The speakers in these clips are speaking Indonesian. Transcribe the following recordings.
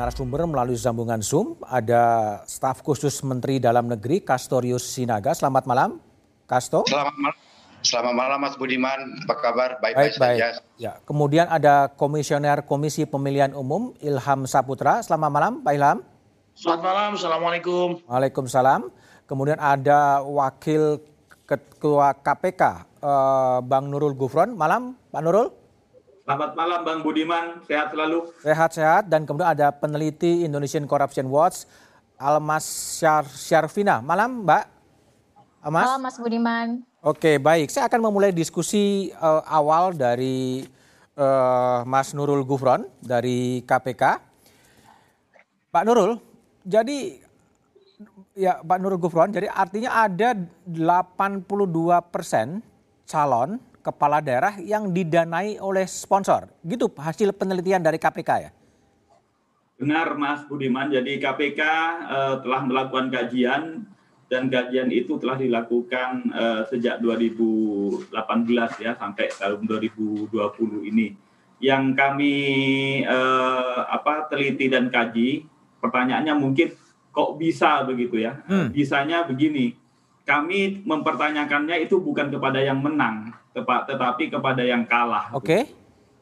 narasumber melalui sambungan Zoom. Ada staf khusus Menteri Dalam Negeri Kastorius Sinaga. Selamat malam, Kasto. Selamat malam. Selamat malam Mas Budiman, apa kabar? Baik-baik saja. Ya. Kemudian ada Komisioner Komisi Pemilihan Umum Ilham Saputra. Selamat malam, Pak Ilham. Selamat malam, Assalamualaikum. Waalaikumsalam. Kemudian ada Wakil Ketua KPK, eh, Bang Nurul Gufron. Malam, Pak Nurul. Selamat malam Bang Budiman, sehat selalu. Sehat-sehat dan kemudian ada peneliti Indonesian Corruption Watch Almas Syar Syarvina. Malam Mbak. Almas. Malam Mas Budiman. Oke baik, saya akan memulai diskusi uh, awal dari uh, Mas Nurul Gufron dari KPK. Pak Nurul, jadi ya Pak Nurul Gufron, jadi artinya ada 82 persen calon kepala daerah yang didanai oleh sponsor. Gitu hasil penelitian dari KPK ya? Benar Mas Budiman, jadi KPK eh, telah melakukan kajian dan kajian itu telah dilakukan uh, sejak 2018 ya sampai tahun 2020 ini. Yang kami uh, apa teliti dan kaji, pertanyaannya mungkin kok bisa begitu ya? Hmm. Bisanya begini, kami mempertanyakannya itu bukan kepada yang menang, tetapi kepada yang kalah. Oke. Okay.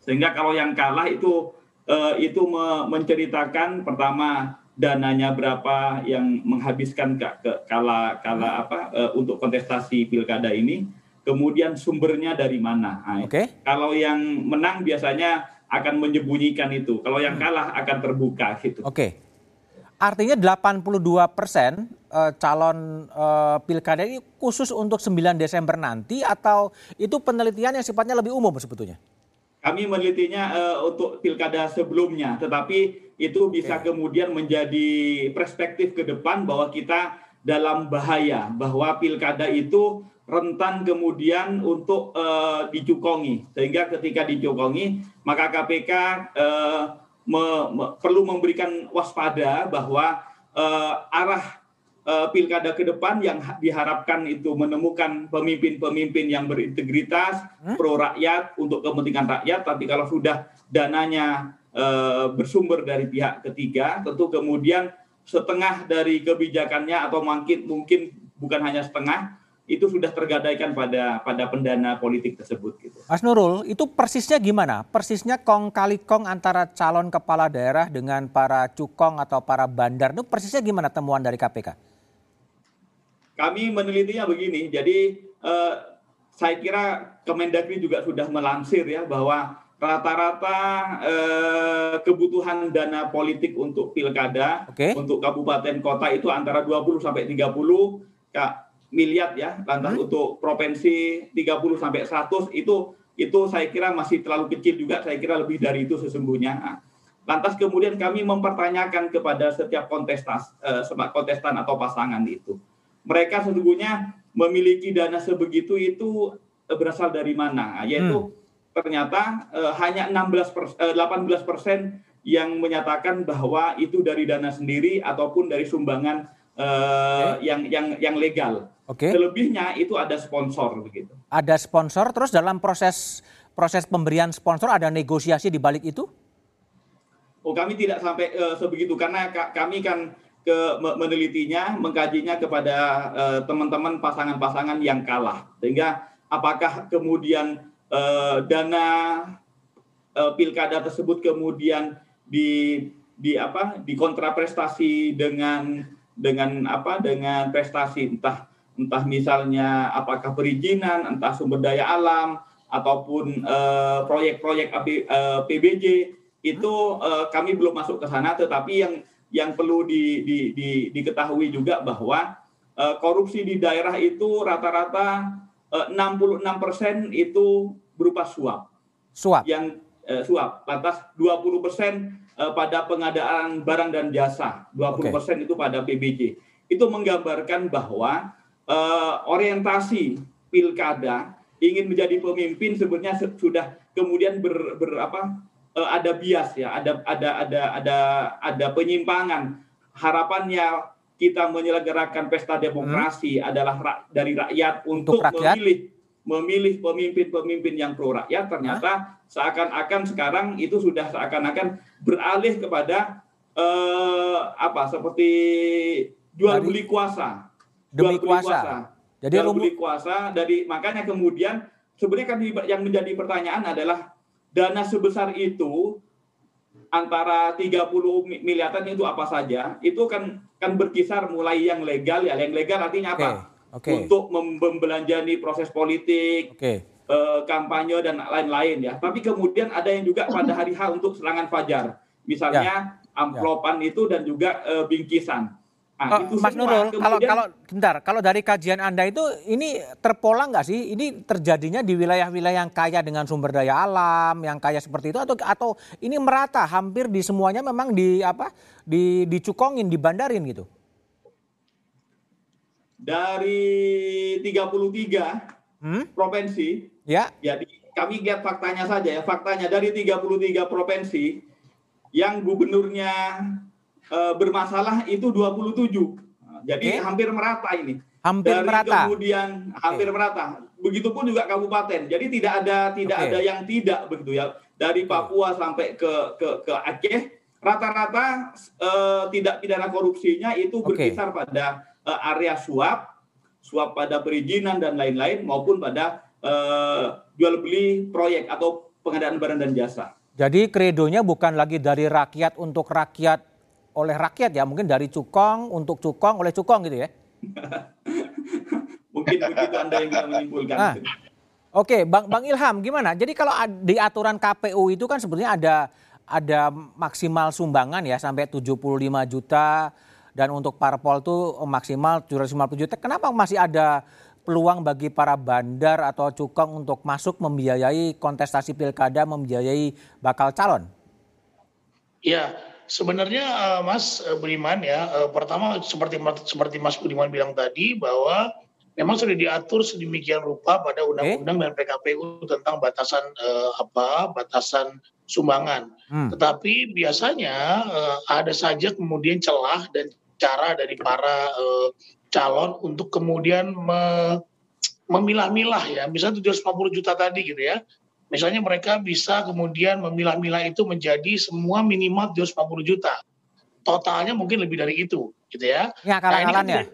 Sehingga kalau yang kalah itu uh, itu me menceritakan pertama dananya berapa yang menghabiskan ke, ke kala kala hmm. apa uh, untuk kontestasi pilkada ini, kemudian sumbernya dari mana. Nah, Oke. Okay. Kalau yang menang biasanya akan menyembunyikan itu, kalau yang hmm. kalah akan terbuka gitu. Oke. Okay. Artinya 82 persen uh, calon uh, pilkada ini khusus untuk 9 Desember nanti atau itu penelitian yang sifatnya lebih umum sebetulnya? Kami menelitinya uh, untuk pilkada sebelumnya, tetapi itu bisa okay. kemudian menjadi perspektif ke depan bahwa kita dalam bahaya, bahwa pilkada itu rentan kemudian untuk uh, dicukongi, sehingga ketika dicukongi maka KPK uh, me, me, perlu memberikan waspada bahwa uh, arah uh, pilkada ke depan yang diharapkan itu menemukan pemimpin-pemimpin yang berintegritas, hmm? pro rakyat untuk kepentingan rakyat. Tapi kalau sudah dananya uh, bersumber dari pihak ketiga, tentu kemudian setengah dari kebijakannya atau mungkin mungkin bukan hanya setengah itu sudah tergadaikan pada pada pendana politik tersebut gitu. Mas Nurul, itu persisnya gimana? Persisnya kong kali kong antara calon kepala daerah dengan para cukong atau para bandar itu persisnya gimana temuan dari KPK? Kami menelitinya begini, jadi eh, saya kira Kemendagri juga sudah melansir ya bahwa rata-rata eh, kebutuhan dana politik untuk pilkada okay. untuk kabupaten kota itu antara 20 sampai 30 Kak miliar ya lantas hmm. untuk provinsi 30 sampai 100 itu itu saya kira masih terlalu kecil juga saya kira lebih dari itu sesungguhnya nah, lantas kemudian kami mempertanyakan kepada setiap kontestas eh, kontestan atau pasangan itu mereka sesungguhnya memiliki dana sebegitu itu eh, berasal dari mana nah, yaitu hmm. ternyata eh, hanya 16 persen, eh, 18 persen yang menyatakan bahwa itu dari dana sendiri ataupun dari sumbangan eh, okay. yang yang yang legal Oke. Okay. Selebihnya itu ada sponsor begitu. Ada sponsor terus dalam proses proses pemberian sponsor ada negosiasi di balik itu? Oh, kami tidak sampai uh, sebegitu karena kami kan ke menelitinya, mengkajinya kepada uh, teman-teman pasangan-pasangan yang kalah. Sehingga apakah kemudian uh, dana uh, pilkada tersebut kemudian di di apa dikontraprestasi dengan dengan apa dengan prestasi entah entah misalnya apakah perizinan, entah sumber daya alam, ataupun uh, proyek-proyek uh, eh, PBJ itu uh, kami belum masuk ke sana, tetapi yang yang perlu di, di, di, diketahui juga bahwa uh, korupsi di daerah itu rata-rata uh, 66 persen itu berupa suap. Suap. Yang uh, suap. Lantas 20 persen uh, pada pengadaan barang dan jasa, 20 persen okay. itu pada PBJ. Itu menggambarkan bahwa uh, orientasi pilkada ingin menjadi pemimpin sebenarnya sudah kemudian ber, ber apa uh, ada bias ya ada ada ada ada ada penyimpangan harapannya kita menyelenggarakan pesta demokrasi hmm. adalah dari rakyat untuk, untuk rakyat? memilih memilih pemimpin-pemimpin yang pro rakyat ternyata seakan-akan sekarang itu sudah seakan-akan beralih kepada eh, apa seperti jual beli kuasa. Demi jual beli kuasa. kuasa. Jadi jual beli kuasa dari makanya kemudian sebenarnya kan yang menjadi pertanyaan adalah dana sebesar itu antara 30 miliaran itu apa saja itu kan kan berkisar mulai yang legal ya yang legal artinya apa okay. Okay. untuk membelanjani proses politik okay. eh, kampanye dan lain-lain ya tapi kemudian ada yang juga pada hari H untuk serangan fajar misalnya ya. amplopan ya. itu dan juga eh, bingkisan Nah, oh, Mas Nurul, kemudian, kalau kalau bentar, kalau dari kajian Anda itu ini terpola nggak sih? Ini terjadinya di wilayah-wilayah yang kaya dengan sumber daya alam, yang kaya seperti itu atau atau ini merata hampir di semuanya memang di apa? di dicukongin, dibandarin gitu. Dari 33 hmm? provinsi, ya. Jadi kami lihat faktanya saja ya, faktanya dari 33 provinsi yang gubernurnya uh, bermasalah itu 27. Jadi okay. hampir merata ini. Hampir Dari merata. Kemudian hampir okay. merata. Begitupun juga kabupaten. Jadi tidak ada tidak okay. ada yang tidak begitu ya. Dari Papua okay. sampai ke ke ke Aceh rata-rata uh, tidak pidana korupsinya itu berkisar okay. pada area suap, suap pada perizinan dan lain-lain maupun pada uh, jual beli proyek atau pengadaan barang dan jasa. Jadi kredonya bukan lagi dari rakyat untuk rakyat oleh rakyat ya, mungkin dari cukong untuk cukong oleh cukong gitu ya. mungkin begitu Anda yang bisa menyimpulkan. Nah, Oke, okay, Bang Bang Ilham gimana? Jadi kalau di aturan KPU itu kan sebenarnya ada ada maksimal sumbangan ya sampai 75 juta dan untuk parpol tuh maksimal 750 juta. Kenapa masih ada peluang bagi para bandar atau cukong untuk masuk membiayai kontestasi pilkada, membiayai bakal calon? Ya, sebenarnya uh, Mas uh, Budiman ya, uh, pertama seperti seperti Mas Budiman bilang tadi bahwa memang sudah diatur sedemikian rupa pada undang-undang dan PKPU tentang batasan uh, apa batasan sumbangan. Hmm. Tetapi biasanya uh, ada saja kemudian celah dan cara dari para uh, calon untuk kemudian me, memilah-milah ya, misalnya 750 juta tadi gitu ya Misalnya mereka bisa kemudian memilah-milah itu menjadi semua minimal 250 juta. Totalnya mungkin lebih dari itu, gitu ya. Ya, nah, ya.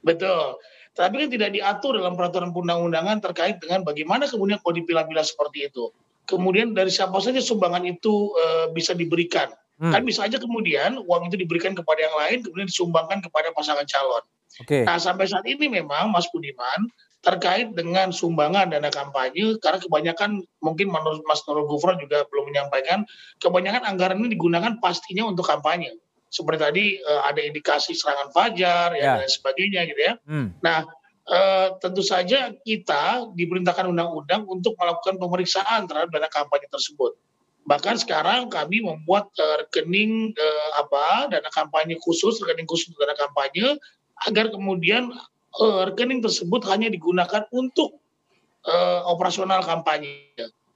Betul. Tapi kan tidak diatur dalam peraturan undang-undangan terkait dengan bagaimana kemudian kalau dipilah-pilah seperti itu. Kemudian dari siapa saja sumbangan itu e, bisa diberikan. Hmm. Kan bisa aja kemudian uang itu diberikan kepada yang lain, kemudian disumbangkan kepada pasangan calon. Okay. Nah sampai saat ini memang Mas Budiman terkait dengan sumbangan dana kampanye karena kebanyakan mungkin menurut Mas Nurul Gufron juga belum menyampaikan kebanyakan anggaran ini digunakan pastinya untuk kampanye seperti tadi uh, ada indikasi serangan fajar ya, ya dan sebagainya gitu ya. Hmm. Nah uh, tentu saja kita diperintahkan undang-undang untuk melakukan pemeriksaan terhadap dana kampanye tersebut. Bahkan sekarang kami membuat uh, rekening uh, apa dana kampanye khusus rekening khusus dana kampanye agar kemudian uh, rekening tersebut hanya digunakan untuk uh, operasional kampanye.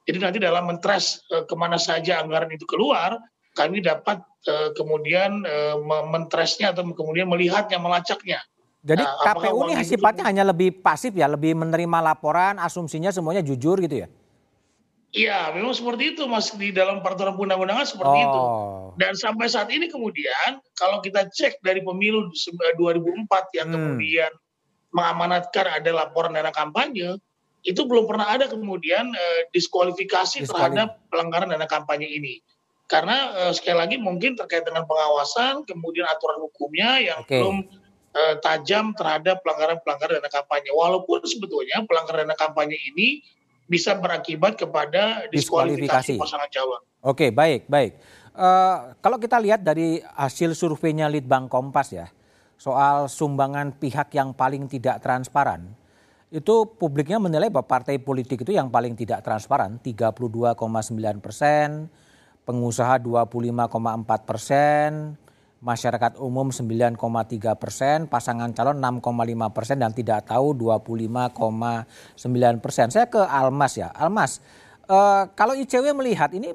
Jadi nanti dalam mentres uh, ke mana saja anggaran itu keluar, kami dapat uh, kemudian uh, mentresnya atau kemudian melihatnya, melacaknya. Jadi nah, KPU ini sifatnya hanya lebih pasif ya, lebih menerima laporan, asumsinya semuanya jujur gitu ya? Iya, memang seperti itu Mas di dalam peraturan undang-undangan seperti oh. itu. Dan sampai saat ini kemudian kalau kita cek dari pemilu 2004 yang hmm. kemudian mengamanatkan ada laporan dana kampanye, itu belum pernah ada kemudian uh, diskualifikasi Diskualif terhadap pelanggaran dana kampanye ini. Karena uh, sekali lagi mungkin terkait dengan pengawasan, kemudian aturan hukumnya yang okay. belum uh, tajam terhadap pelanggaran-pelanggaran dana kampanye. Walaupun sebetulnya pelanggaran dana kampanye ini bisa berakibat kepada diskualifikasi, diskualifikasi. pasangan calon. Oke, baik, baik. Uh, kalau kita lihat dari hasil surveinya Litbang Kompas ya, soal sumbangan pihak yang paling tidak transparan, itu publiknya menilai bahwa partai politik itu yang paling tidak transparan, 32,9 persen, pengusaha 25,4 persen, masyarakat umum 9,3 persen, pasangan calon 6,5 persen dan tidak tahu 25,9 persen. Saya ke Almas ya, Almas, eh, kalau ICW melihat ini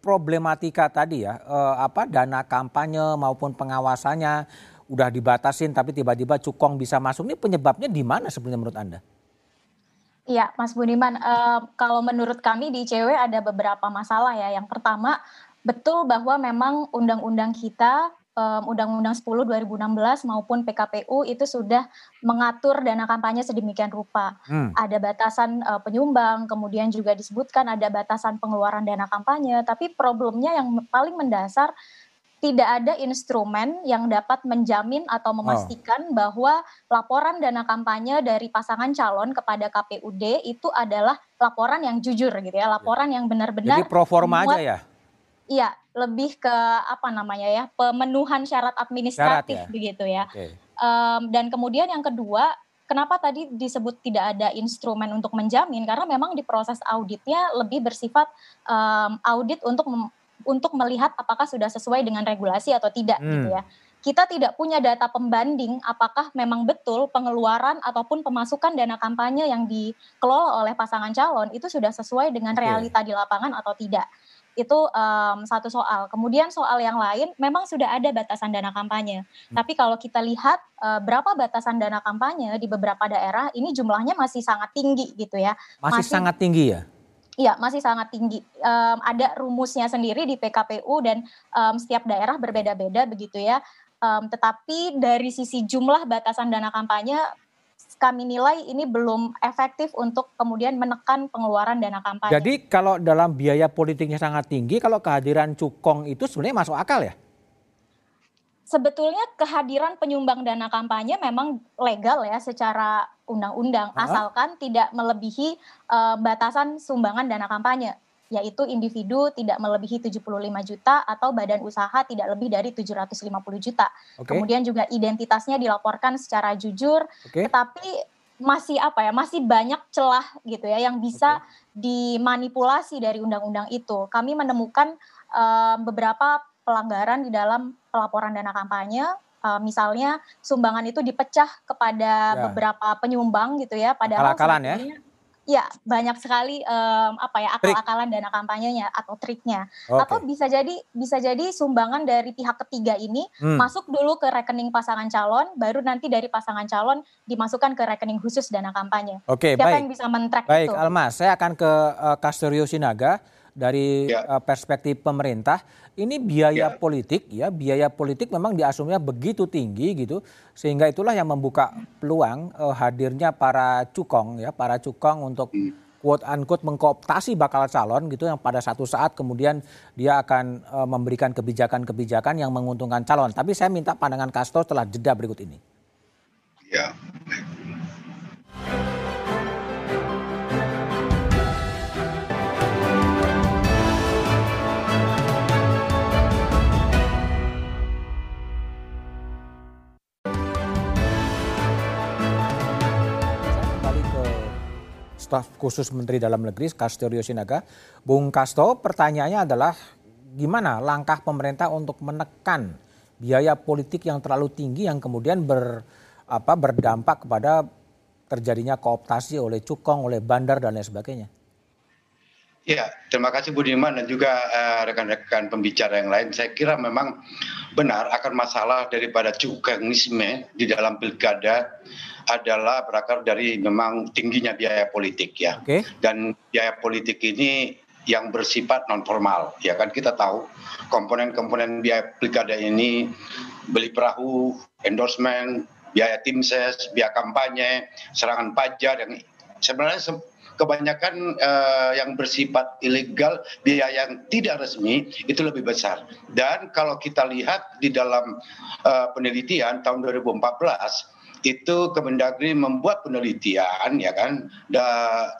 problematika tadi ya, eh, apa dana kampanye maupun pengawasannya udah dibatasin tapi tiba-tiba cukong bisa masuk ini penyebabnya di mana sebenarnya menurut Anda? Iya, Mas Budiman, uh, kalau menurut kami di ICW ada beberapa masalah ya. Yang pertama, betul bahwa memang undang-undang kita Undang-Undang 10 2016 maupun PKPU itu sudah mengatur dana kampanye sedemikian rupa. Hmm. Ada batasan uh, penyumbang, kemudian juga disebutkan ada batasan pengeluaran dana kampanye, tapi problemnya yang paling mendasar tidak ada instrumen yang dapat menjamin atau memastikan oh. bahwa laporan dana kampanye dari pasangan calon kepada KPUD itu adalah laporan yang jujur gitu ya, laporan yang benar-benar Jadi pro forma aja ya. Iya, lebih ke apa namanya ya, pemenuhan syarat administratif syarat ya? begitu ya. Okay. Um, dan kemudian yang kedua, kenapa tadi disebut tidak ada instrumen untuk menjamin? Karena memang di proses auditnya lebih bersifat um, audit untuk untuk melihat apakah sudah sesuai dengan regulasi atau tidak hmm. gitu ya. Kita tidak punya data pembanding apakah memang betul pengeluaran ataupun pemasukan dana kampanye yang dikelola oleh pasangan calon itu sudah sesuai dengan realita di lapangan atau tidak itu um, satu soal. Kemudian soal yang lain, memang sudah ada batasan dana kampanye. Hmm. Tapi kalau kita lihat uh, berapa batasan dana kampanye di beberapa daerah, ini jumlahnya masih sangat tinggi gitu ya. Masih, masih sangat tinggi ya? Iya, masih sangat tinggi. Um, ada rumusnya sendiri di PKPU dan um, setiap daerah berbeda-beda begitu ya. Um, tetapi dari sisi jumlah batasan dana kampanye kami nilai ini belum efektif untuk kemudian menekan pengeluaran dana kampanye. Jadi kalau dalam biaya politiknya sangat tinggi, kalau kehadiran cukong itu sebenarnya masuk akal ya? Sebetulnya kehadiran penyumbang dana kampanye memang legal ya secara undang-undang, asalkan tidak melebihi uh, batasan sumbangan dana kampanye yaitu individu tidak melebihi 75 juta atau badan usaha tidak lebih dari 750 juta. Okay. Kemudian juga identitasnya dilaporkan secara jujur, okay. tetapi masih apa ya, masih banyak celah gitu ya yang bisa okay. dimanipulasi dari undang-undang itu. Kami menemukan uh, beberapa pelanggaran di dalam pelaporan dana kampanye uh, misalnya sumbangan itu dipecah kepada ya. beberapa penyumbang gitu ya padahal Akal ya Ya, banyak sekali um, apa ya akal-akalan dana kampanyenya atau triknya. Okay. Atau bisa jadi bisa jadi sumbangan dari pihak ketiga ini hmm. masuk dulu ke rekening pasangan calon, baru nanti dari pasangan calon dimasukkan ke rekening khusus dana kampanye. Oke, okay, Siapa baik. yang bisa men-track baik, itu? Baik, Almas, saya akan ke uh, Castorio Sinaga dari ya. uh, perspektif pemerintah ini biaya ya. politik ya biaya politik memang diasumsinya begitu tinggi gitu sehingga itulah yang membuka peluang uh, hadirnya para cukong ya para cukong untuk hmm. quote unquote mengkooptasi bakal calon gitu yang pada satu saat kemudian dia akan uh, memberikan kebijakan-kebijakan yang menguntungkan calon tapi saya minta pandangan Kasto setelah jeda berikut ini. Ya. Staf khusus Menteri Dalam Negeri Kastorio Sinaga. Bung Kasto, pertanyaannya adalah gimana langkah pemerintah untuk menekan biaya politik yang terlalu tinggi yang kemudian ber, apa, berdampak kepada terjadinya kooptasi oleh cukong, oleh bandar dan lain sebagainya. Ya, terima kasih Budiman dan juga uh, rekan-rekan pembicara yang lain. Saya kira memang benar akan masalah daripada cukangisme di dalam pilkada adalah berakar dari memang tingginya biaya politik ya. Okay. Dan biaya politik ini yang bersifat non formal ya kan kita tahu komponen-komponen biaya pilkada ini beli perahu, endorsement, biaya tim ses, biaya kampanye, serangan pajak dan sebenarnya kebanyakan uh, yang bersifat ilegal biaya yang tidak resmi itu lebih besar. Dan kalau kita lihat di dalam uh, penelitian tahun 2014 itu Kemendagri membuat penelitian ya kan da,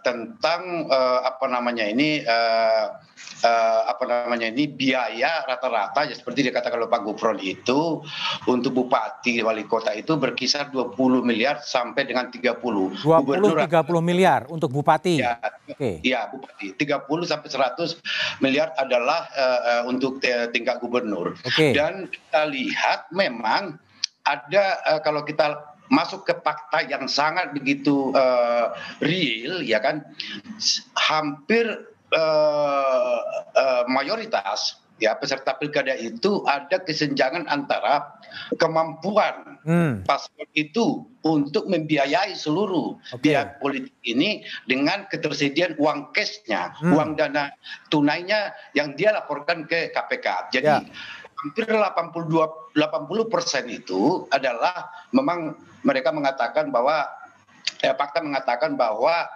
tentang uh, apa namanya ini uh, uh, apa namanya ini biaya rata-rata ya seperti dikatakan oleh Pak Gufron itu untuk bupati wali kota itu berkisar 20 miliar sampai dengan 30. 20 Gubernur, 30 miliar untuk bupati. Ya, okay. ya bupati. 30 sampai 100 miliar adalah uh, uh, untuk tingkat gubernur. Okay. Dan kita lihat memang ada uh, kalau kita masuk ke fakta yang sangat begitu uh, real ya kan hampir uh, uh, mayoritas ya peserta pilkada itu ada kesenjangan antara kemampuan hmm. paslon itu untuk membiayai seluruh okay. biaya politik ini dengan ketersediaan uang cashnya, hmm. uang dana tunainya yang dia laporkan ke KPK. Jadi ya. Hampir 82 80 persen itu adalah memang mereka mengatakan bahwa eh, fakta mengatakan bahwa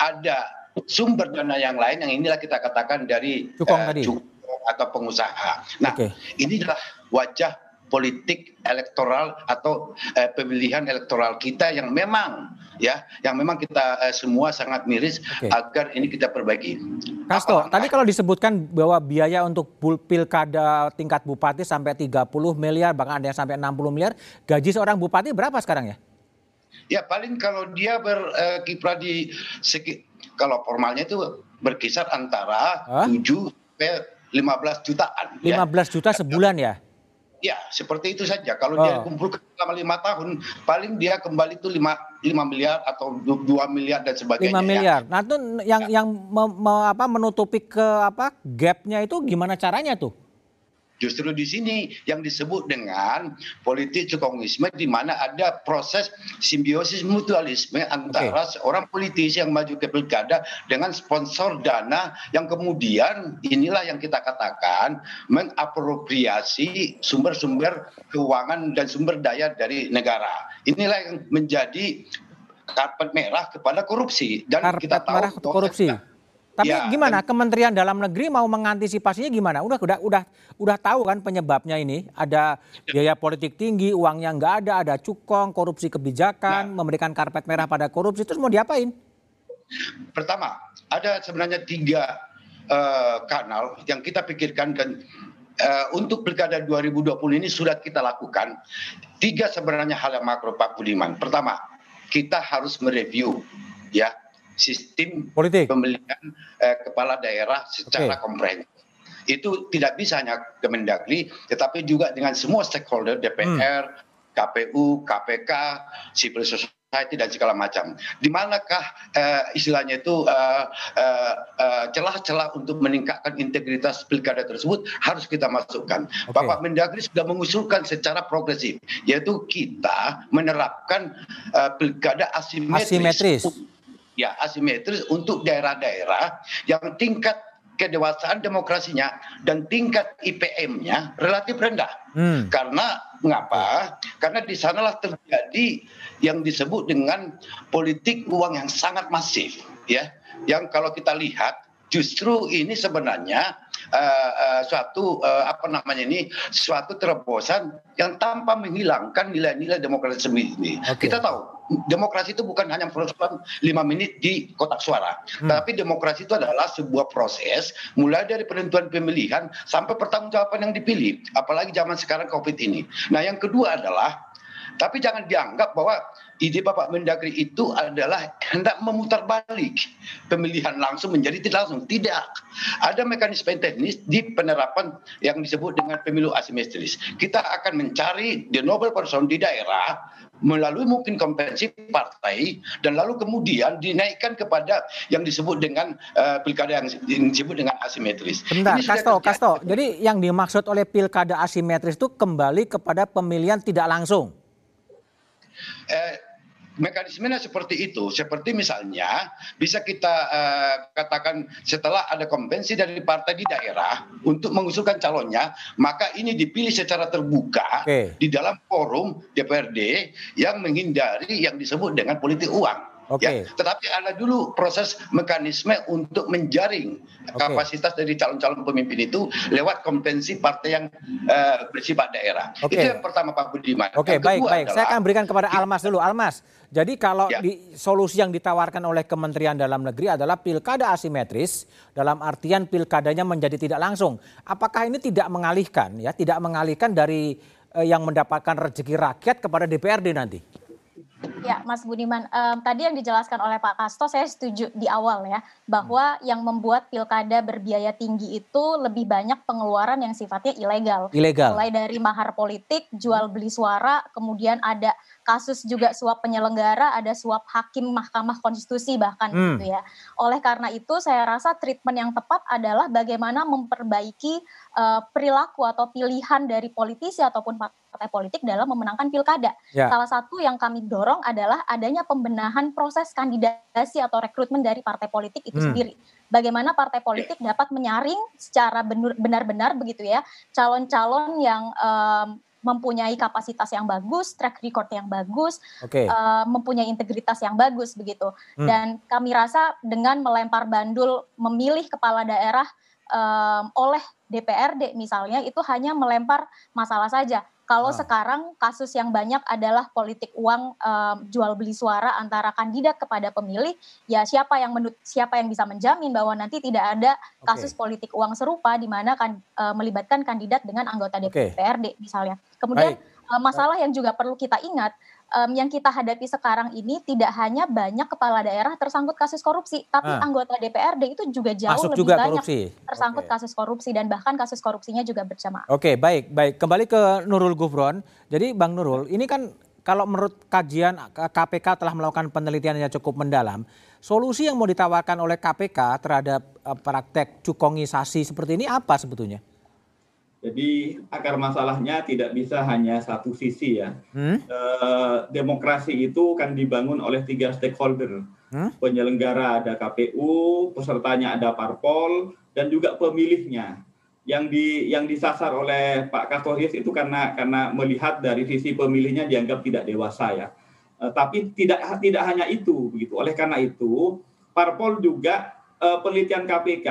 ada sumber dana yang lain yang inilah kita katakan dari Cukong eh, tadi. Cukong atau pengusaha. Nah, okay. ini adalah wajah politik elektoral atau eh, pemilihan elektoral kita yang memang ya yang memang kita eh, semua sangat miris okay. agar ini kita perbaiki. Kasto, Apa, tadi kalau disebutkan bahwa biaya untuk pilkada tingkat bupati sampai 30 miliar bahkan ada yang sampai 60 miliar, gaji seorang bupati berapa sekarang ya? Ya paling kalau dia berkiprah eh, di segi kalau formalnya itu berkisar antara huh? 7 sampai 15 jutaan. 15 ya. juta sebulan ya? Ya, seperti itu saja. Kalau oh. dia kumpulkan selama lima tahun, paling dia kembali itu lima, lima miliar atau dua miliar dan sebagainya. Lima ya. miliar. Ya. Nah itu yang ya. yang me, me, apa, menutupi ke apa gapnya itu gimana caranya tuh? Justru di sini yang disebut dengan politik cokonisme di mana ada proses simbiosis mutualisme antara okay. seorang politisi yang maju ke pilkada dengan sponsor dana yang kemudian inilah yang kita katakan mengapropriasi sumber-sumber keuangan dan sumber daya dari negara. Inilah yang menjadi karpet merah kepada korupsi dan karpet kita tahu merah korupsi. Tapi ya, gimana Kementerian Dalam Negeri mau mengantisipasinya gimana? Udah udah udah udah tahu kan penyebabnya ini ada biaya politik tinggi, uangnya nggak ada, ada cukong, korupsi kebijakan, nah, memberikan karpet merah pada korupsi terus mau diapain? Pertama, ada sebenarnya tiga uh, kanal yang kita pikirkan dan uh, untuk pilkada 2020 ini sudah kita lakukan. Tiga sebenarnya hal yang makro Pak Budiman. Pertama, kita harus mereview ya sistem Politik. pemilihan eh, kepala daerah secara okay. komprehensif. Itu tidak bisa hanya Kemendagri, tetapi juga dengan semua stakeholder DPR, hmm. KPU, KPK, civil society dan segala macam. Di manakah uh, istilahnya itu uh, uh, uh, celah-celah untuk meningkatkan integritas pilkada tersebut harus kita masukkan. Okay. Bapak Mendagri sudah mengusulkan secara progresif, yaitu kita menerapkan uh, pilkada asimetris. asimetris ya asimetris untuk daerah-daerah yang tingkat kedewasaan demokrasinya dan tingkat IPM-nya relatif rendah. Hmm. Karena mengapa? Karena di sanalah terjadi yang disebut dengan politik uang yang sangat masif, ya. Yang kalau kita lihat justru ini sebenarnya uh, uh, suatu uh, apa namanya ini suatu terobosan yang tanpa menghilangkan nilai-nilai demokrasi ini. Okay. Kita tahu demokrasi itu bukan hanya persoalan lima menit di kotak suara, hmm. tapi demokrasi itu adalah sebuah proses mulai dari penentuan pemilihan sampai pertanggungjawaban yang dipilih, apalagi zaman sekarang COVID ini. Nah, yang kedua adalah tapi jangan dianggap bahwa ide Bapak Mendagri itu adalah hendak memutar balik pemilihan langsung menjadi tidak langsung. Tidak. Ada mekanisme teknis di penerapan yang disebut dengan pemilu asimetris. Kita akan mencari the noble person di daerah melalui mungkin kompetensi partai dan lalu kemudian dinaikkan kepada yang disebut dengan uh, pilkada yang, disebut dengan asimetris. Bentar, Kasto, Kasto. Jadi yang dimaksud oleh pilkada asimetris itu kembali kepada pemilihan tidak langsung. Eh, mekanismenya seperti itu. Seperti misalnya bisa kita uh, katakan setelah ada konvensi dari partai di daerah untuk mengusulkan calonnya, maka ini dipilih secara terbuka okay. di dalam forum DPRD yang menghindari yang disebut dengan politik uang. Okay. Ya, tetapi ada dulu proses mekanisme untuk menjaring okay. kapasitas dari calon-calon pemimpin itu lewat konvensi partai yang uh, bersifat daerah. Okay. Itu yang pertama Pak Budiman. Oke, okay, baik, baik. Adalah, Saya akan berikan kepada Almas dulu. Almas, jadi kalau ya. di, solusi yang ditawarkan oleh Kementerian Dalam Negeri adalah pilkada asimetris dalam artian pilkadanya menjadi tidak langsung. Apakah ini tidak mengalihkan ya, tidak mengalihkan dari uh, yang mendapatkan rezeki rakyat kepada DPRD nanti? Ya, Mas Budiman, um, tadi yang dijelaskan oleh Pak Kasto, saya setuju di awal ya, bahwa hmm. yang membuat pilkada berbiaya tinggi itu lebih banyak pengeluaran yang sifatnya ilegal. Ilegal. Mulai dari mahar politik, jual beli suara, kemudian ada kasus juga suap penyelenggara, ada suap hakim Mahkamah Konstitusi bahkan hmm. gitu ya. Oleh karena itu, saya rasa treatment yang tepat adalah bagaimana memperbaiki uh, perilaku atau pilihan dari politisi ataupun partai politik dalam memenangkan pilkada. Ya. Salah satu yang kami dorong adalah adanya pembenahan proses kandidasi atau rekrutmen dari partai politik itu hmm. sendiri. Bagaimana partai politik dapat menyaring secara benar-benar begitu ya calon-calon yang um, mempunyai kapasitas yang bagus, track record yang bagus, okay. uh, mempunyai integritas yang bagus begitu. Hmm. Dan kami rasa dengan melempar bandul memilih kepala daerah um, oleh DPRD misalnya itu hanya melempar masalah saja. Kalau ah. sekarang kasus yang banyak adalah politik uang um, jual beli suara antara kandidat kepada pemilih, ya siapa yang menut siapa yang bisa menjamin bahwa nanti tidak ada kasus okay. politik uang serupa di mana kan uh, melibatkan kandidat dengan anggota DPRD okay. misalnya. Kemudian Baik. uh, masalah yang juga perlu kita ingat um, yang kita hadapi sekarang ini tidak hanya banyak kepala daerah tersangkut kasus korupsi, tapi ah. anggota DPRD itu juga jauh Masuk lebih juga banyak korupsi. tersangkut okay. kasus korupsi dan bahkan kasus korupsinya juga berjamaah. Oke, okay, baik, baik. Kembali ke Nurul Gufron. Jadi Bang Nurul, ini kan kalau menurut kajian KPK telah melakukan penelitian yang cukup mendalam, solusi yang mau ditawarkan oleh KPK terhadap uh, praktek cukongisasi seperti ini apa sebetulnya? Jadi akar masalahnya tidak bisa hanya satu sisi ya. Hmm? E, demokrasi itu kan dibangun oleh tiga stakeholder. Hmm? Penyelenggara ada KPU, pesertanya ada parpol, dan juga pemilihnya. Yang di yang disasar oleh Pak Kastorius itu karena karena melihat dari sisi pemilihnya dianggap tidak dewasa ya. E, tapi tidak tidak hanya itu begitu. Oleh karena itu parpol juga e, penelitian KPK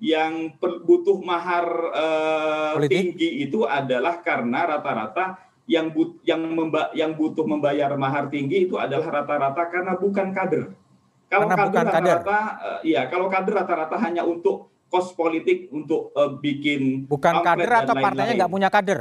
yang butuh mahar uh, tinggi itu adalah karena rata-rata yang but, yang memba, yang butuh membayar mahar tinggi itu adalah rata-rata karena bukan kader. Kalau karena kader rata-rata uh, ya kalau kader rata-rata hanya untuk kos politik untuk uh, bikin bukan kader atau lain partainya nggak punya kader.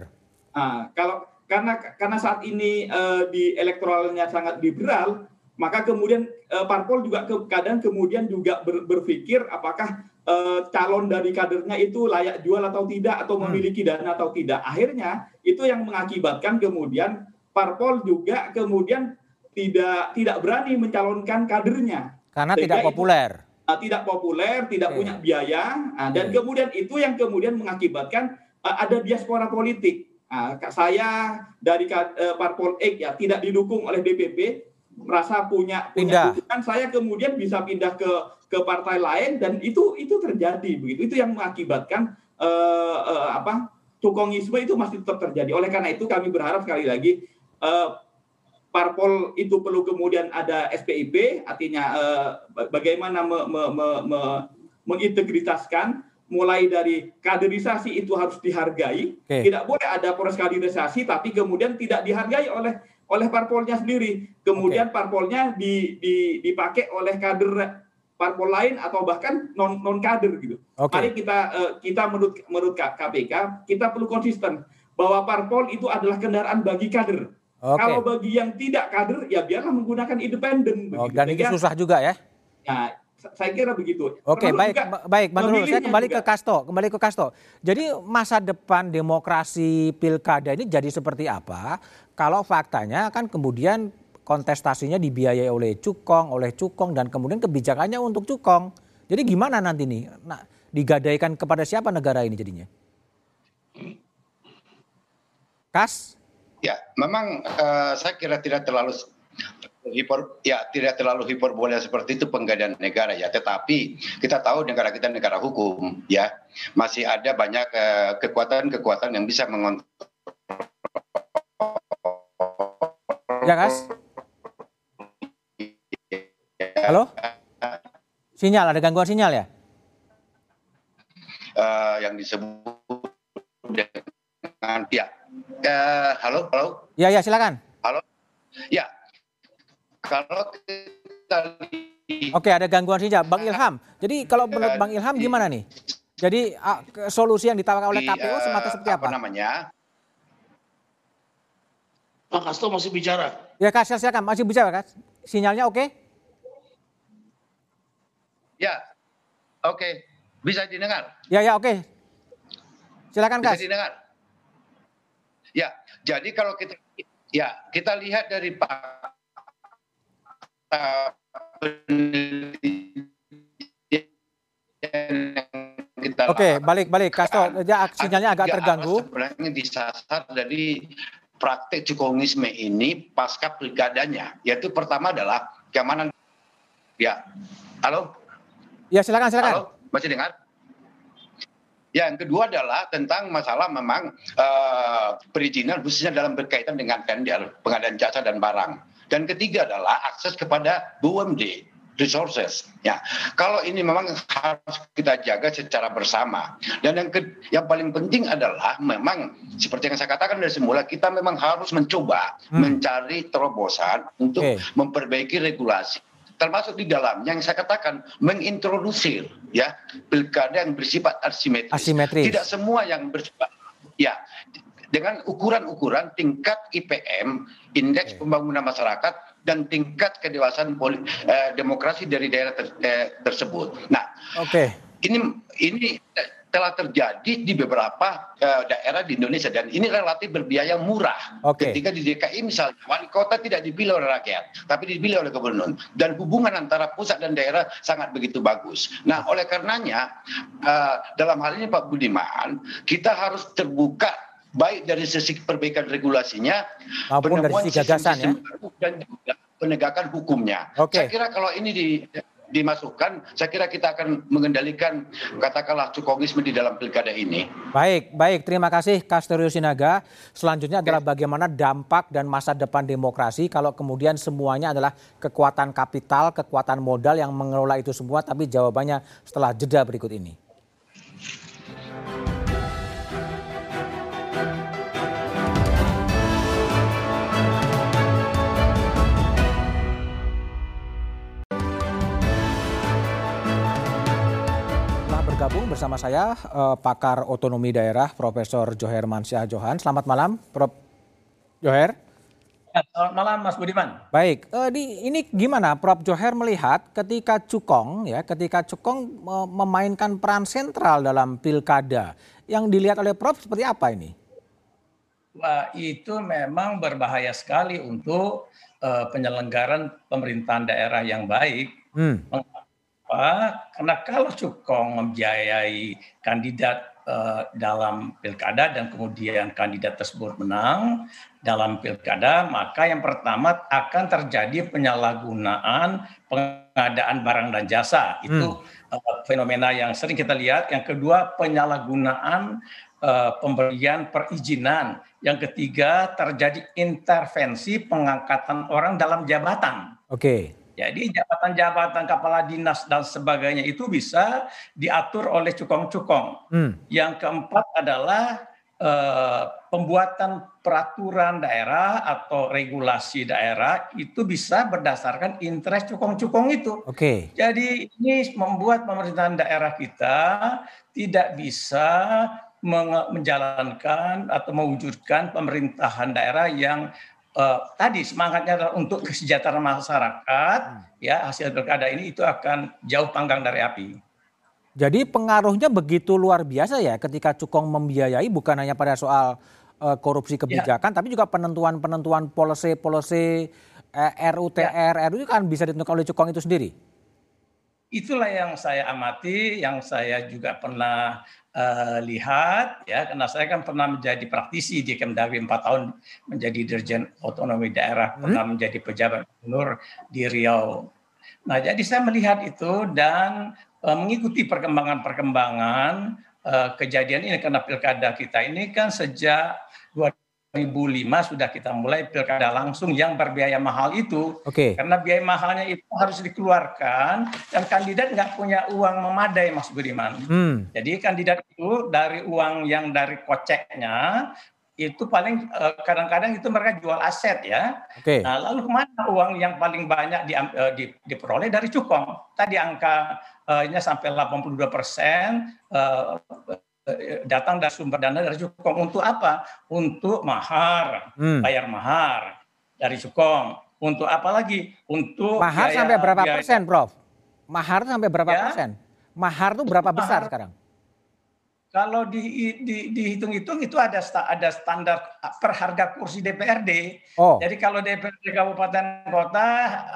Nah, kalau karena karena saat ini uh, di elektoralnya sangat liberal, maka kemudian uh, parpol juga ke, kadang kemudian juga ber, berpikir apakah uh, calon dari kadernya itu layak jual atau tidak atau hmm. memiliki dana atau tidak. Akhirnya itu yang mengakibatkan kemudian parpol juga kemudian tidak tidak berani mencalonkan kadernya karena Sehingga tidak populer. Itu, uh, tidak populer, tidak okay. punya biaya uh, dan okay. kemudian itu yang kemudian mengakibatkan uh, ada diaspora politik. Uh, saya dari uh, parpol X ya tidak didukung oleh DPP merasa punya punya dukungan saya kemudian bisa pindah ke ke partai lain dan itu itu terjadi begitu itu yang mengakibatkan uh, uh, apa tukongisme itu masih tetap terjadi oleh karena itu kami berharap sekali lagi uh, parpol itu perlu kemudian ada SPIP artinya uh, bagaimana me, me, me, me, mengintegritaskan mulai dari kaderisasi itu harus dihargai okay. tidak boleh ada proses kaderisasi tapi kemudian tidak dihargai oleh oleh parpolnya sendiri kemudian okay. parpolnya di, di, dipakai oleh kader parpol lain atau bahkan non non kader gitu. Okay. Mari kita uh, kita menurut menurut KPK kita perlu konsisten bahwa parpol itu adalah kendaraan bagi kader. Okay. Kalau bagi yang tidak kader ya biarlah menggunakan independen. Oh, dan itu susah juga ya? Ya, saya kira begitu. Oke, okay, baik, baik, menurut saya kembali juga. ke Kasto, kembali ke Kasto. Jadi masa depan demokrasi pilkada ini jadi seperti apa? Kalau faktanya kan kemudian kontestasinya dibiayai oleh Cukong, oleh Cukong dan kemudian kebijakannya untuk Cukong. Jadi gimana nanti nih? Nah, digadaikan kepada siapa negara ini jadinya? Kas? Ya, memang uh, saya kira tidak terlalu hiper, ya tidak terlalu hiperbola seperti itu penggadaian negara ya tetapi kita tahu negara kita negara hukum ya masih ada banyak eh, kekuatan-kekuatan uh, yang bisa mengontrol ya kas Halo? Sinyal, ada gangguan sinyal ya? Uh, yang disebut dengan ya. Uh, halo, halo. Ya, ya, silakan. Halo. Ya. Kalau kita Oke, ada gangguan sinyal. Bang Ilham. Jadi kalau menurut Bang Ilham gimana nih? Jadi uh, solusi yang ditawarkan oleh KPU semata seperti apa? Apa namanya? Pak Kasto masih bicara. Ya Kak, silakan. Masih bisa Kak? Sinyalnya oke? Okay? Ya, oke. Okay. Bisa didengar? Ya, ya oke. Okay. Silakan Kak. Bisa didengar? Ya, jadi kalau kita ya kita lihat dari Pak kita Oke, balik balik Kasto, ya sinyalnya agak terganggu. Sebenarnya disasar dari praktek cukonisme ini pasca pilkadanya, yaitu pertama adalah keamanan. Ya, halo. Ya silakan silakan. Halo, masih dengar? Yang kedua adalah tentang masalah memang uh, perizinan khususnya dalam berkaitan dengan tender, pengadaan jasa dan barang. Dan ketiga adalah akses kepada BUMD, resources. Ya, kalau ini memang harus kita jaga secara bersama. Dan yang ke, yang paling penting adalah memang seperti yang saya katakan dari semula kita memang harus mencoba hmm. mencari terobosan untuk okay. memperbaiki regulasi termasuk di dalam yang saya katakan mengintrodusir ya pilkada yang bersifat asimetris. asimetris. Tidak semua yang bersifat ya dengan ukuran-ukuran tingkat IPM, indeks pembangunan masyarakat dan tingkat kedewasaan poli, eh, demokrasi dari daerah ter, eh, tersebut. Nah, oke. Okay. Ini ini telah terjadi di beberapa uh, daerah di Indonesia dan ini relatif berbiaya murah. Okay. Ketika di DKI misalnya wali kota tidak dipilih oleh rakyat, tapi dipilih oleh gubernur dan hubungan antara pusat dan daerah sangat begitu bagus. Nah, oleh karenanya uh, dalam hal ini Pak Budiman, kita harus terbuka baik dari sisi perbaikan regulasinya maupun dari sisi gagasan ya dan juga penegakan hukumnya. Okay. Saya kira kalau ini di dimasukkan, saya kira kita akan mengendalikan katakanlah cukogisme di dalam pilkada ini. Baik, baik. Terima kasih Kasterio Sinaga. Selanjutnya adalah bagaimana dampak dan masa depan demokrasi kalau kemudian semuanya adalah kekuatan kapital, kekuatan modal yang mengelola itu semua, tapi jawabannya setelah jeda berikut ini. Bergabung bersama saya uh, pakar otonomi daerah Profesor Joher Mansyah Johan. Selamat malam, Prof. Joher. Ya, selamat malam, Mas Budiman. Baik, uh, di, ini gimana Prof. Joher melihat ketika Cukong ya, ketika Cukong uh, memainkan peran sentral dalam pilkada, yang dilihat oleh Prof seperti apa ini? Wah, itu memang berbahaya sekali untuk uh, penyelenggaran pemerintahan daerah yang baik. Hmm Kenapa? Karena kalau Cukong membiayai kandidat uh, dalam pilkada dan kemudian kandidat tersebut menang dalam pilkada, maka yang pertama akan terjadi penyalahgunaan pengadaan barang dan jasa. Itu hmm. uh, fenomena yang sering kita lihat. Yang kedua, penyalahgunaan uh, pemberian perizinan. Yang ketiga, terjadi intervensi pengangkatan orang dalam jabatan. Oke. Okay. Jadi jabatan-jabatan kepala dinas dan sebagainya itu bisa diatur oleh cukong-cukong. Hmm. Yang keempat adalah eh, pembuatan peraturan daerah atau regulasi daerah itu bisa berdasarkan interest cukong-cukong itu. Oke. Okay. Jadi ini membuat pemerintahan daerah kita tidak bisa menjalankan atau mewujudkan pemerintahan daerah yang uh, tadi semangatnya adalah untuk kesejahteraan masyarakat, hmm. ya hasil pilkada ini itu akan jauh panggang dari api. Jadi pengaruhnya begitu luar biasa ya ketika Cukong membiayai bukan hanya pada soal uh, korupsi ya. kebijakan, ya. tapi juga penentuan-penentuan policy-policy uh, RUTR, ya. RU kan bisa ditentukan oleh Cukong itu sendiri. Itulah yang saya amati, yang saya juga pernah uh, lihat ya karena saya kan pernah menjadi praktisi di Kemdagri empat tahun menjadi dirjen otonomi daerah hmm. pernah menjadi pejabat gubernur di Riau. Nah jadi saya melihat itu dan uh, mengikuti perkembangan-perkembangan uh, kejadian ini karena pilkada kita ini kan sejak 2005 sudah kita mulai pilkada langsung yang berbiaya mahal itu. Oke. Okay. Karena biaya mahalnya itu harus dikeluarkan dan kandidat nggak punya uang memadai Mas Budiman. Hmm. Jadi kandidat itu dari uang yang dari koceknya itu paling eh, kadang-kadang itu mereka jual aset ya. Okay. Nah, lalu ke mana uang yang paling banyak di, uh, di, diperoleh dari cukong? Tadi angka uh, sampai 82 persen datang dari sumber dana dari Jukong untuk apa? Untuk mahar, hmm. bayar mahar. dari Cukong. Untuk apa lagi? Untuk mahar biaya, sampai berapa biaya, persen, Prof? Mahar sampai berapa ya? persen? Mahar tuh berapa mahar, besar sekarang? Kalau di, di, dihitung-hitung itu ada ada standar per harga kursi DPRD. Oh. Jadi kalau DPRD kabupaten kota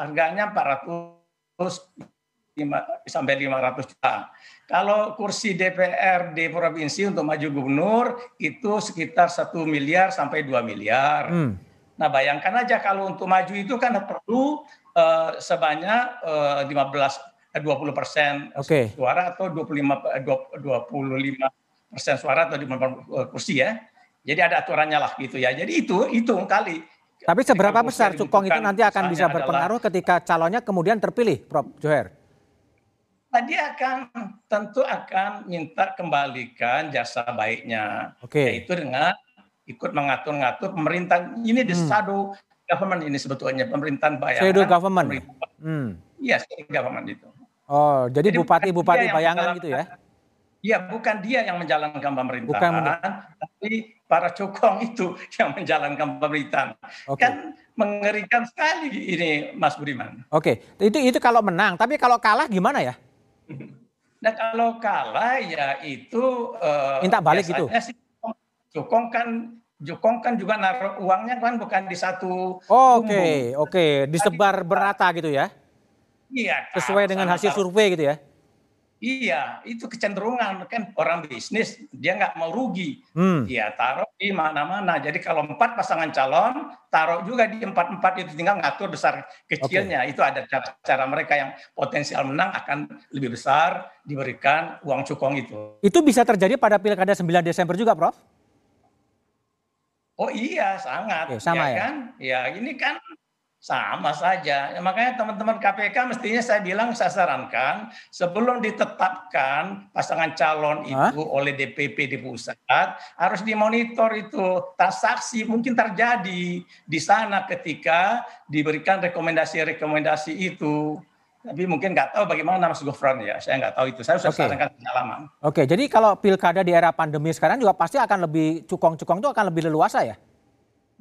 harganya 400 5, sampai 500 juta. Kalau kursi DPRD provinsi untuk maju gubernur itu sekitar satu miliar sampai 2 miliar. Hmm. Nah bayangkan aja kalau untuk maju itu kan perlu uh, sebanyak uh, 15 20 persen okay. suara atau 25 25 persen suara atau di eh, kursi ya. Jadi ada aturannya lah gitu ya. Jadi itu itu kali. Tapi seberapa besar cukong itu nanti akan bisa berpengaruh adalah, ketika calonnya kemudian terpilih, Prof. Joher? Dia akan tentu akan minta kembalikan jasa baiknya. Oke. Okay. Yaitu dengan ikut mengatur-ngatur pemerintah. Ini di hmm. shadow government ini sebetulnya pemerintahan bayangan. Shadow government. Hmm. Iya, shadow government itu. Oh, jadi bupati-bupati bayangan gitu ya? Iya, bukan dia yang menjalankan pemerintahan, bukan. tapi para cokong itu yang menjalankan pemerintahan. Okay. Kan mengerikan sekali ini, Mas Budiman. Oke, okay. itu itu kalau menang, tapi kalau kalah gimana ya? Nah kalau kalah ya itu uh, minta balik itu. Sih, Jokong kan Jokong kan juga naruh uangnya kan bukan di satu. Oke, oke, okay, okay. disebar berata gitu ya? Iya. Sesuai dengan hasil survei gitu ya? Iya, itu kecenderungan kan orang bisnis dia nggak mau rugi, hmm. ya taruh di mana-mana. Jadi kalau empat pasangan calon taruh juga di empat empat itu tinggal ngatur besar kecilnya. Okay. Itu ada cara-cara mereka yang potensial menang akan lebih besar diberikan uang cukong itu. Itu bisa terjadi pada pilkada 9 Desember juga, Prof? Oh iya, sangat. Oke, sama ya, ya kan? Ya ini kan sama saja. Ya, makanya teman-teman KPK mestinya saya bilang saya sarankan sebelum ditetapkan pasangan calon itu Hah? oleh DPP di pusat harus dimonitor itu transaksi mungkin terjadi di sana ketika diberikan rekomendasi-rekomendasi itu. Tapi mungkin nggak tahu bagaimana Mas Gufron ya, saya nggak tahu itu. Saya sudah okay. sarankan pengalaman. Oke, jadi kalau pilkada di era pandemi sekarang juga pasti akan lebih cukong-cukong itu akan lebih leluasa ya?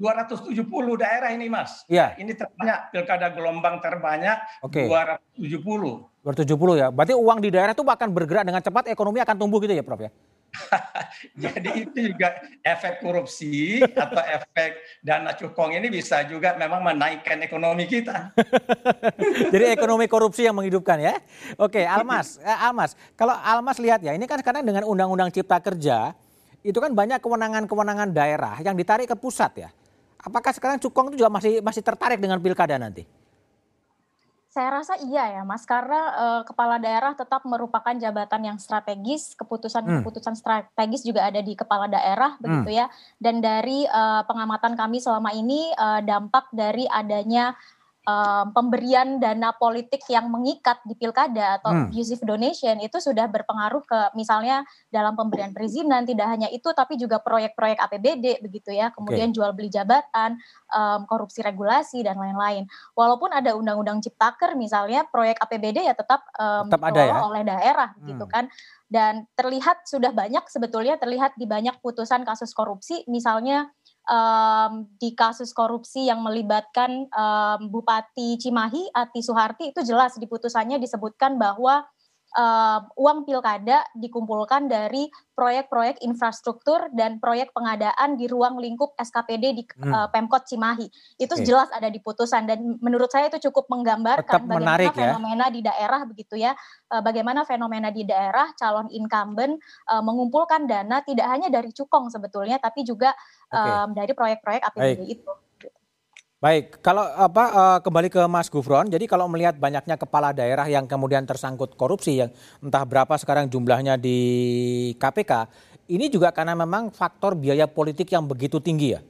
270 daerah ini Mas. Iya. Ini terbanyak pilkada gelombang terbanyak Oke. 270. 270 ya. Berarti uang di daerah itu akan bergerak dengan cepat, ekonomi akan tumbuh gitu ya Prof ya? Jadi itu juga efek korupsi atau efek dana cukong ini bisa juga memang menaikkan ekonomi kita. Jadi ekonomi korupsi yang menghidupkan ya. Oke, Almas, eh, Almas, kalau Almas lihat ya, ini kan sekarang dengan Undang-Undang Cipta Kerja itu kan banyak kewenangan-kewenangan daerah yang ditarik ke pusat ya. Apakah sekarang Cukong itu juga masih masih tertarik dengan pilkada nanti? Saya rasa iya ya Mas, karena uh, kepala daerah tetap merupakan jabatan yang strategis, keputusan-keputusan hmm. strategis juga ada di kepala daerah hmm. begitu ya. Dan dari uh, pengamatan kami selama ini uh, dampak dari adanya um, pemberian dana politik yang mengikat di pilkada atau hmm. abusive donation itu sudah berpengaruh ke misalnya dalam pemberian perizinan tidak hanya itu tapi juga proyek-proyek APBD begitu ya kemudian okay. jual beli jabatan um, korupsi regulasi dan lain-lain walaupun ada undang-undang ciptaker misalnya proyek APBD ya tetap um, tetap ada ya? oleh daerah hmm. gitu kan dan terlihat sudah banyak sebetulnya terlihat di banyak putusan kasus korupsi misalnya um, di kasus korupsi yang melibatkan um, Bupati Cimahi Ati Suharti itu jelas di putusannya disebutkan bahwa uh, uang pilkada dikumpulkan dari proyek-proyek infrastruktur dan proyek pengadaan di ruang lingkup SKPD di hmm. uh, Pemkot Cimahi. Itu okay. jelas ada di putusan dan menurut saya itu cukup menggambarkan Tetap bagaimana menarik, ya. fenomena di daerah begitu ya. Uh, bagaimana fenomena di daerah calon incumbent uh, mengumpulkan dana tidak hanya dari cukong sebetulnya tapi juga okay. um, dari proyek-proyek APBD Baik. itu. Baik, kalau apa uh, kembali ke Mas Gufron, jadi kalau melihat banyaknya kepala daerah yang kemudian tersangkut korupsi yang entah berapa sekarang jumlahnya di KPK, ini juga karena memang faktor biaya politik yang begitu tinggi ya?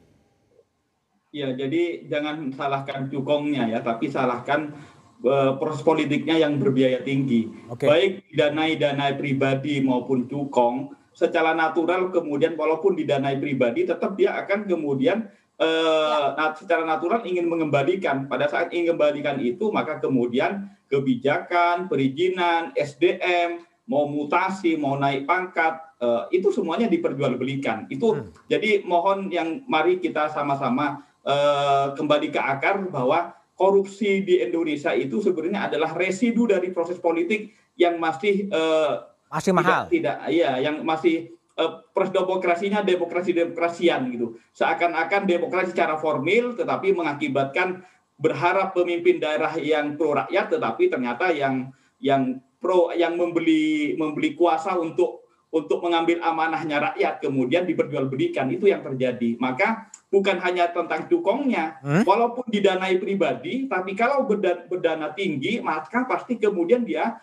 Ya, jadi jangan salahkan cukongnya ya, tapi salahkan uh, proses politiknya yang berbiaya tinggi. Okay. Baik danai-danai pribadi maupun cukong, secara natural kemudian walaupun didanai pribadi tetap dia akan kemudian uh, secara natural ingin mengembalikan. Pada saat ingin mengembalikan itu, maka kemudian kebijakan, perizinan, SDM, mau mutasi, mau naik pangkat, uh, itu semuanya diperjualbelikan. Itu hmm. jadi mohon yang mari kita sama-sama uh, kembali ke akar bahwa korupsi di Indonesia itu sebenarnya adalah residu dari proses politik yang masih masih mahal. Tidak, iya, yang masih uh, proses demokrasinya demokrasi demokrasian gitu. Seakan-akan demokrasi secara formil, tetapi mengakibatkan berharap pemimpin daerah yang pro rakyat, tetapi ternyata yang yang pro yang membeli membeli kuasa untuk untuk mengambil amanahnya rakyat kemudian diperjualbelikan itu yang terjadi maka bukan hanya tentang cukongnya hmm? walaupun didanai pribadi tapi kalau berdana, berdana tinggi maka pasti kemudian dia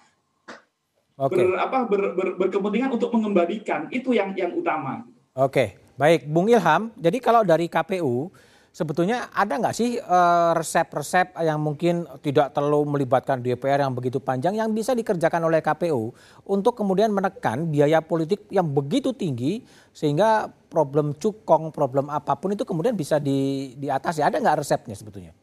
okay. ber, apa, ber, ber, berkepentingan untuk mengembalikan itu yang yang utama oke okay. baik Bung Ilham jadi kalau dari KPU sebetulnya ada nggak sih eh, resep-resep yang mungkin tidak terlalu melibatkan DPR yang begitu panjang yang bisa dikerjakan oleh KPU untuk kemudian menekan biaya politik yang begitu tinggi sehingga problem cukong, problem apa pun itu kemudian bisa di, diatasi. Ada nggak resepnya sebetulnya?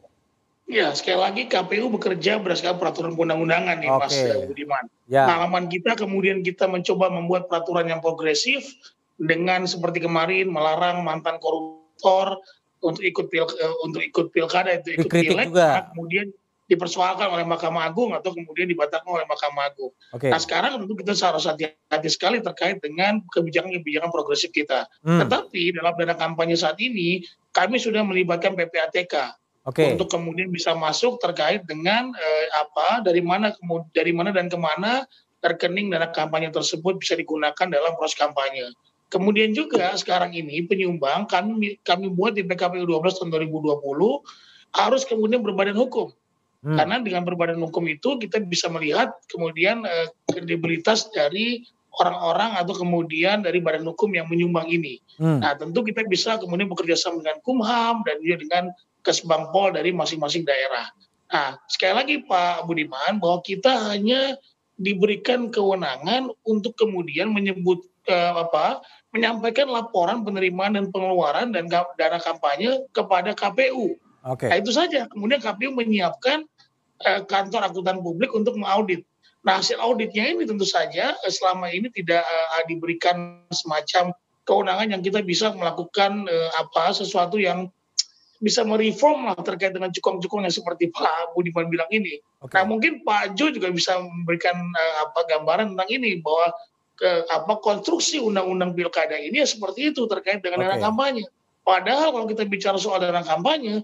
Ya, sekali lagi KPU bekerja berdasarkan peraturan undang-undangan nih, okay. Mas Budiman. Ya. Pengalaman kita kemudian kita mencoba membuat peraturan yang progresif dengan seperti kemarin melarang mantan koruptor untuk ikut pil uh, untuk ikut pilkada itu ikut pileg juga. kemudian dipersoalkan oleh Mahkamah Agung atau kemudian dibatalkan oleh Mahkamah Agung. Okay. Nah sekarang tentu kita harus hati-hati sekali terkait dengan kebijakan-kebijakan progresif kita. Hmm. Tetapi dalam dana kampanye saat ini kami sudah melibatkan PPATK okay. untuk kemudian bisa masuk terkait dengan eh, apa dari mana dari mana dan ke mana rekening dana kampanye tersebut bisa digunakan dalam proses kampanye. Kemudian juga sekarang ini penyumbang kami kami buat di PKPU 12 tahun 2020 harus kemudian berbadan hukum. Hmm. Karena dengan berbadan hukum itu kita bisa melihat kemudian eh, kredibilitas dari orang-orang atau kemudian dari badan hukum yang menyumbang ini. Hmm. Nah, tentu kita bisa kemudian bekerja sama dengan Kumham dan juga dengan Kesbangpol dari masing-masing daerah. Nah, sekali lagi Pak Budiman bahwa kita hanya diberikan kewenangan untuk kemudian menyebut eh, apa menyampaikan laporan penerimaan dan pengeluaran dan dana kampanye kepada KPU. Okay. Nah, itu saja. Kemudian KPU menyiapkan eh, kantor akuntan publik untuk mengaudit. Nah, hasil auditnya ini tentu saja eh, selama ini tidak eh, diberikan semacam kewenangan yang kita bisa melakukan eh, apa sesuatu yang bisa mereform lah terkait dengan cukong-cukong yang seperti Pak Budiman bilang ini. Okay. Nah mungkin Pak Jo juga bisa memberikan uh, apa gambaran tentang ini bahwa ke apa konstruksi undang-undang pilkada ini ya seperti itu terkait dengan okay. dana kampanye. Padahal kalau kita bicara soal dana kampanye,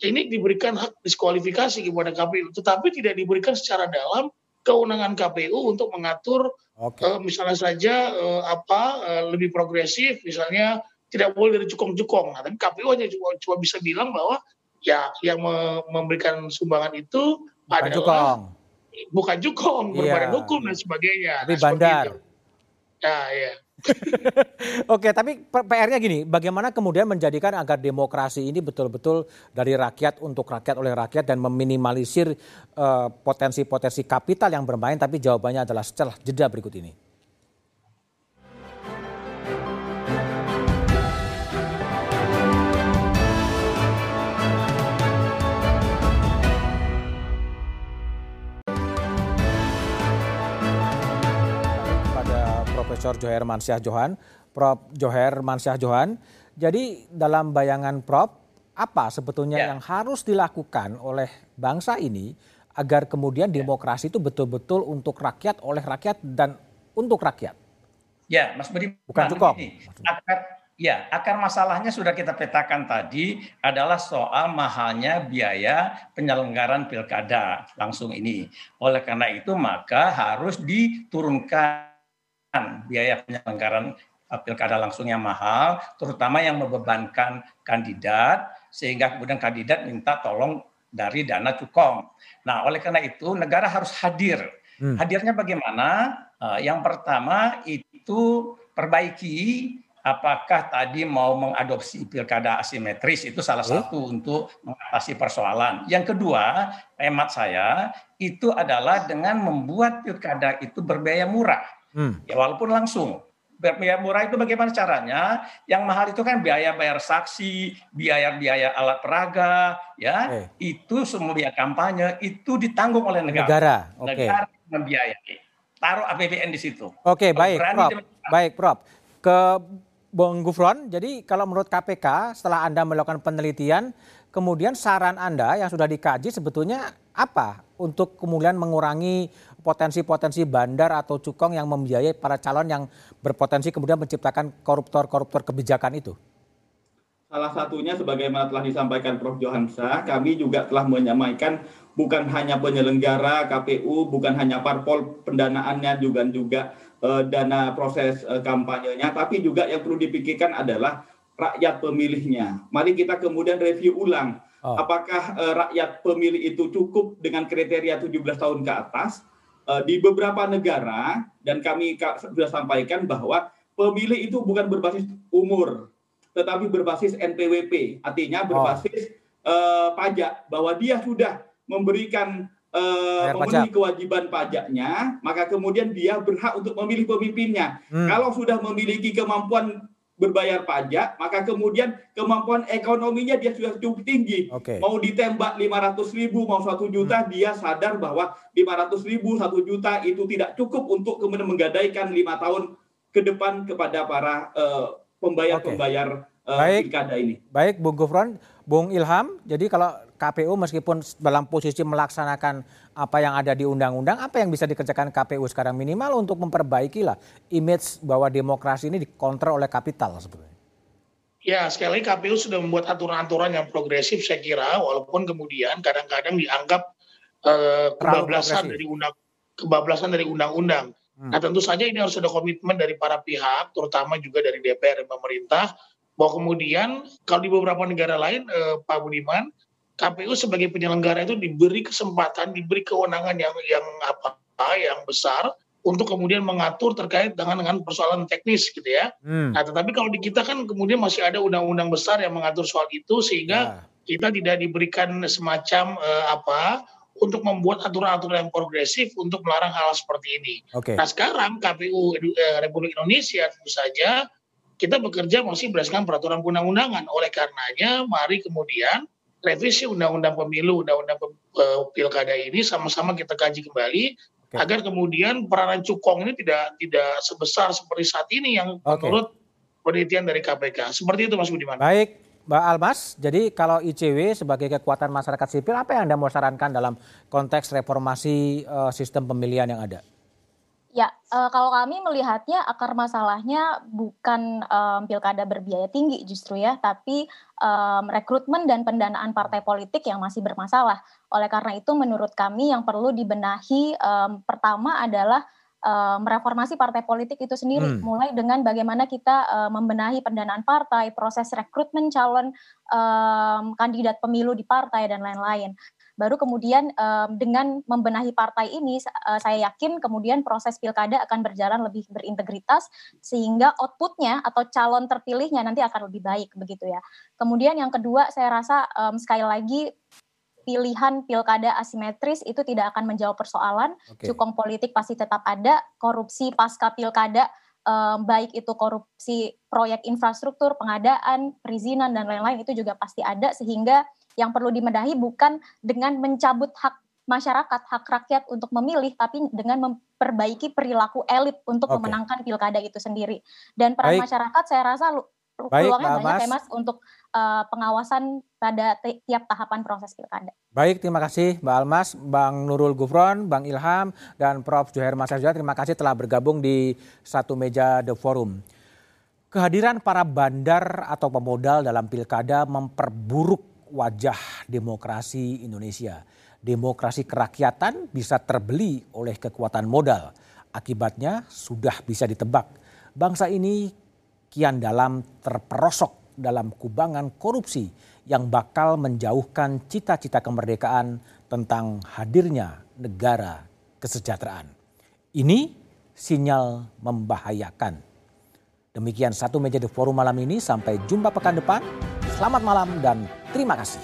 ini diberikan hak diskualifikasi kepada KPU, tetapi tidak diberikan secara dalam kewenangan KPU untuk mengatur okay. uh, misalnya saja uh, apa uh, lebih progresif, misalnya tidak boleh dari cukong-cukong. Nah, tapi KPU hanya cuma, cuma bisa bilang bahwa ya yang memberikan sumbangan itu bukan adalah cukong. bukan cukong, iya. berbadan hukum dan sebagainya. Tapi nah, bandar. Ya, ya. Oke, tapi PR-nya gini, bagaimana kemudian menjadikan agar demokrasi ini betul-betul dari rakyat untuk rakyat oleh rakyat dan meminimalisir uh, potensi-potensi kapital yang bermain, tapi jawabannya adalah setelah jeda berikut ini. Profesor Joher Mansyah Johan. Prof. Joher Mansyah Johan. Jadi dalam bayangan Prof, apa sebetulnya ya. yang harus dilakukan oleh bangsa ini agar kemudian ya. demokrasi itu betul-betul untuk rakyat, oleh rakyat, dan untuk rakyat? Ya, Mas Budi. Bukan cukup. Akar, ya, akar masalahnya sudah kita petakan tadi adalah soal mahalnya biaya penyelenggaraan pilkada langsung ini. Oleh karena itu maka harus diturunkan biaya penyelenggaraan uh, pilkada langsungnya mahal, terutama yang membebankan kandidat, sehingga kemudian kandidat minta tolong dari dana cukong. Nah, oleh karena itu negara harus hadir. Hmm. Hadirnya bagaimana? Uh, yang pertama itu perbaiki apakah tadi mau mengadopsi pilkada asimetris itu salah satu untuk mengatasi persoalan. Yang kedua, hemat saya itu adalah dengan membuat pilkada itu berbiaya murah. Hmm. Ya walaupun langsung. Biaya murah itu bagaimana caranya? Yang mahal itu kan biaya bayar saksi, biaya-biaya alat peraga, ya. Okay. Itu semua biaya kampanye itu ditanggung oleh negara. Negara. Okay. Negara membiayai. Taruh APBN di situ. Oke, okay, baik, Prof. Baik, Prof. Ke Bung Gufron, jadi kalau menurut KPK setelah Anda melakukan penelitian, kemudian saran Anda yang sudah dikaji sebetulnya apa untuk kemudian mengurangi potensi-potensi bandar atau cukong yang membiayai para calon yang berpotensi kemudian menciptakan koruptor-koruptor kebijakan itu? Salah satunya sebagaimana telah disampaikan Prof. Johansa, kami juga telah menyampaikan bukan hanya penyelenggara KPU, bukan hanya parpol pendanaannya juga juga uh, dana proses uh, kampanyenya, tapi juga yang perlu dipikirkan adalah rakyat pemilihnya. Mari kita kemudian review ulang oh. apakah uh, rakyat pemilih itu cukup dengan kriteria 17 tahun ke atas. Uh, di beberapa negara dan kami sudah sampaikan bahwa pemilih itu bukan berbasis umur, tetapi berbasis NPWP, artinya oh. berbasis oh. uh, pajak bahwa dia sudah memberikan uh, memenuhi pajak. kewajiban pajaknya, maka kemudian dia berhak untuk memilih pemimpinnya. Hmm. Kalau sudah memiliki kemampuan berbayar pajak, maka kemudian kemampuan ekonominya dia sudah cukup tinggi. Okay. Mau ditembak 500 ribu, mau satu juta, hmm. dia sadar bahwa 500 ribu, satu juta itu tidak cukup untuk kemudian menggadaikan lima tahun ke depan kepada para uh, pembayar-pembayar uh, baik, pilkada ini. Baik, Bung Gufron, Bung Ilham. Jadi kalau KPU meskipun dalam posisi melaksanakan apa yang ada di undang-undang, apa yang bisa dikerjakan KPU sekarang minimal untuk memperbaiki lah image bahwa demokrasi ini dikontrol oleh kapital sebetulnya. Ya, sekali lagi KPU sudah membuat aturan-aturan yang progresif saya kira, walaupun kemudian kadang-kadang dianggap uh, kebablasan dari undang kebablasan dari undang-undang. Hmm. Nah tentu saja ini harus ada komitmen dari para pihak, terutama juga dari DPR dan pemerintah, bahwa kemudian kalau di beberapa negara lain eh, Pak Budiman KPU sebagai penyelenggara itu diberi kesempatan, diberi kewenangan yang yang apa yang besar untuk kemudian mengatur terkait dengan dengan persoalan teknis gitu ya. Hmm. Nah, tetapi kalau di kita kan kemudian masih ada undang-undang besar yang mengatur soal itu sehingga ya. kita tidak diberikan semacam uh, apa untuk membuat aturan-aturan yang progresif untuk melarang hal seperti ini. Okay. Nah, sekarang KPU eh, Republik Indonesia tentu saja kita bekerja masih berdasarkan peraturan undang-undangan. Oleh karenanya, mari kemudian revisi undang-undang pemilu, undang-undang uh, pilkada ini sama-sama kita kaji kembali okay. agar kemudian peranan cukong ini tidak tidak sebesar seperti saat ini yang okay. menurut penelitian dari KPK. Seperti itu Mas Budiman. Baik, Mbak Almas, jadi kalau ICW sebagai kekuatan masyarakat sipil, apa yang Anda mau sarankan dalam konteks reformasi uh, sistem pemilihan yang ada? Ya, uh, kalau kami melihatnya akar masalahnya bukan um, pilkada berbiaya tinggi justru ya, tapi um, rekrutmen dan pendanaan partai politik yang masih bermasalah. Oleh karena itu, menurut kami yang perlu dibenahi um, pertama adalah mereformasi partai politik itu sendiri, hmm. mulai dengan bagaimana kita uh, membenahi pendanaan partai, proses rekrutmen calon um, kandidat pemilu di partai dan lain-lain baru kemudian um, dengan membenahi partai ini uh, saya yakin kemudian proses pilkada akan berjalan lebih berintegritas sehingga outputnya atau calon terpilihnya nanti akan lebih baik begitu ya. Kemudian yang kedua saya rasa um, sekali lagi pilihan pilkada asimetris itu tidak akan menjawab persoalan. Okay. Cukong politik pasti tetap ada, korupsi pasca pilkada um, baik itu korupsi proyek infrastruktur, pengadaan, perizinan dan lain-lain itu juga pasti ada sehingga yang perlu dimedahi bukan dengan mencabut hak masyarakat, hak rakyat untuk memilih, tapi dengan memperbaiki perilaku elit untuk okay. memenangkan pilkada itu sendiri. Dan peran Baik. masyarakat saya rasa peluangnya banyak ya Mas untuk uh, pengawasan pada tiap tahapan proses pilkada. Baik, terima kasih Mbak Almas, Bang Nurul Gufron, Bang Ilham, dan Prof. Juhair Masarjah. Terima kasih telah bergabung di satu meja The Forum. Kehadiran para bandar atau pemodal dalam pilkada memperburuk wajah demokrasi Indonesia. Demokrasi kerakyatan bisa terbeli oleh kekuatan modal. Akibatnya sudah bisa ditebak. Bangsa ini kian dalam terperosok dalam kubangan korupsi yang bakal menjauhkan cita-cita kemerdekaan tentang hadirnya negara kesejahteraan. Ini sinyal membahayakan. Demikian satu meja di forum malam ini. Sampai jumpa pekan depan. Selamat malam dan terima kasih.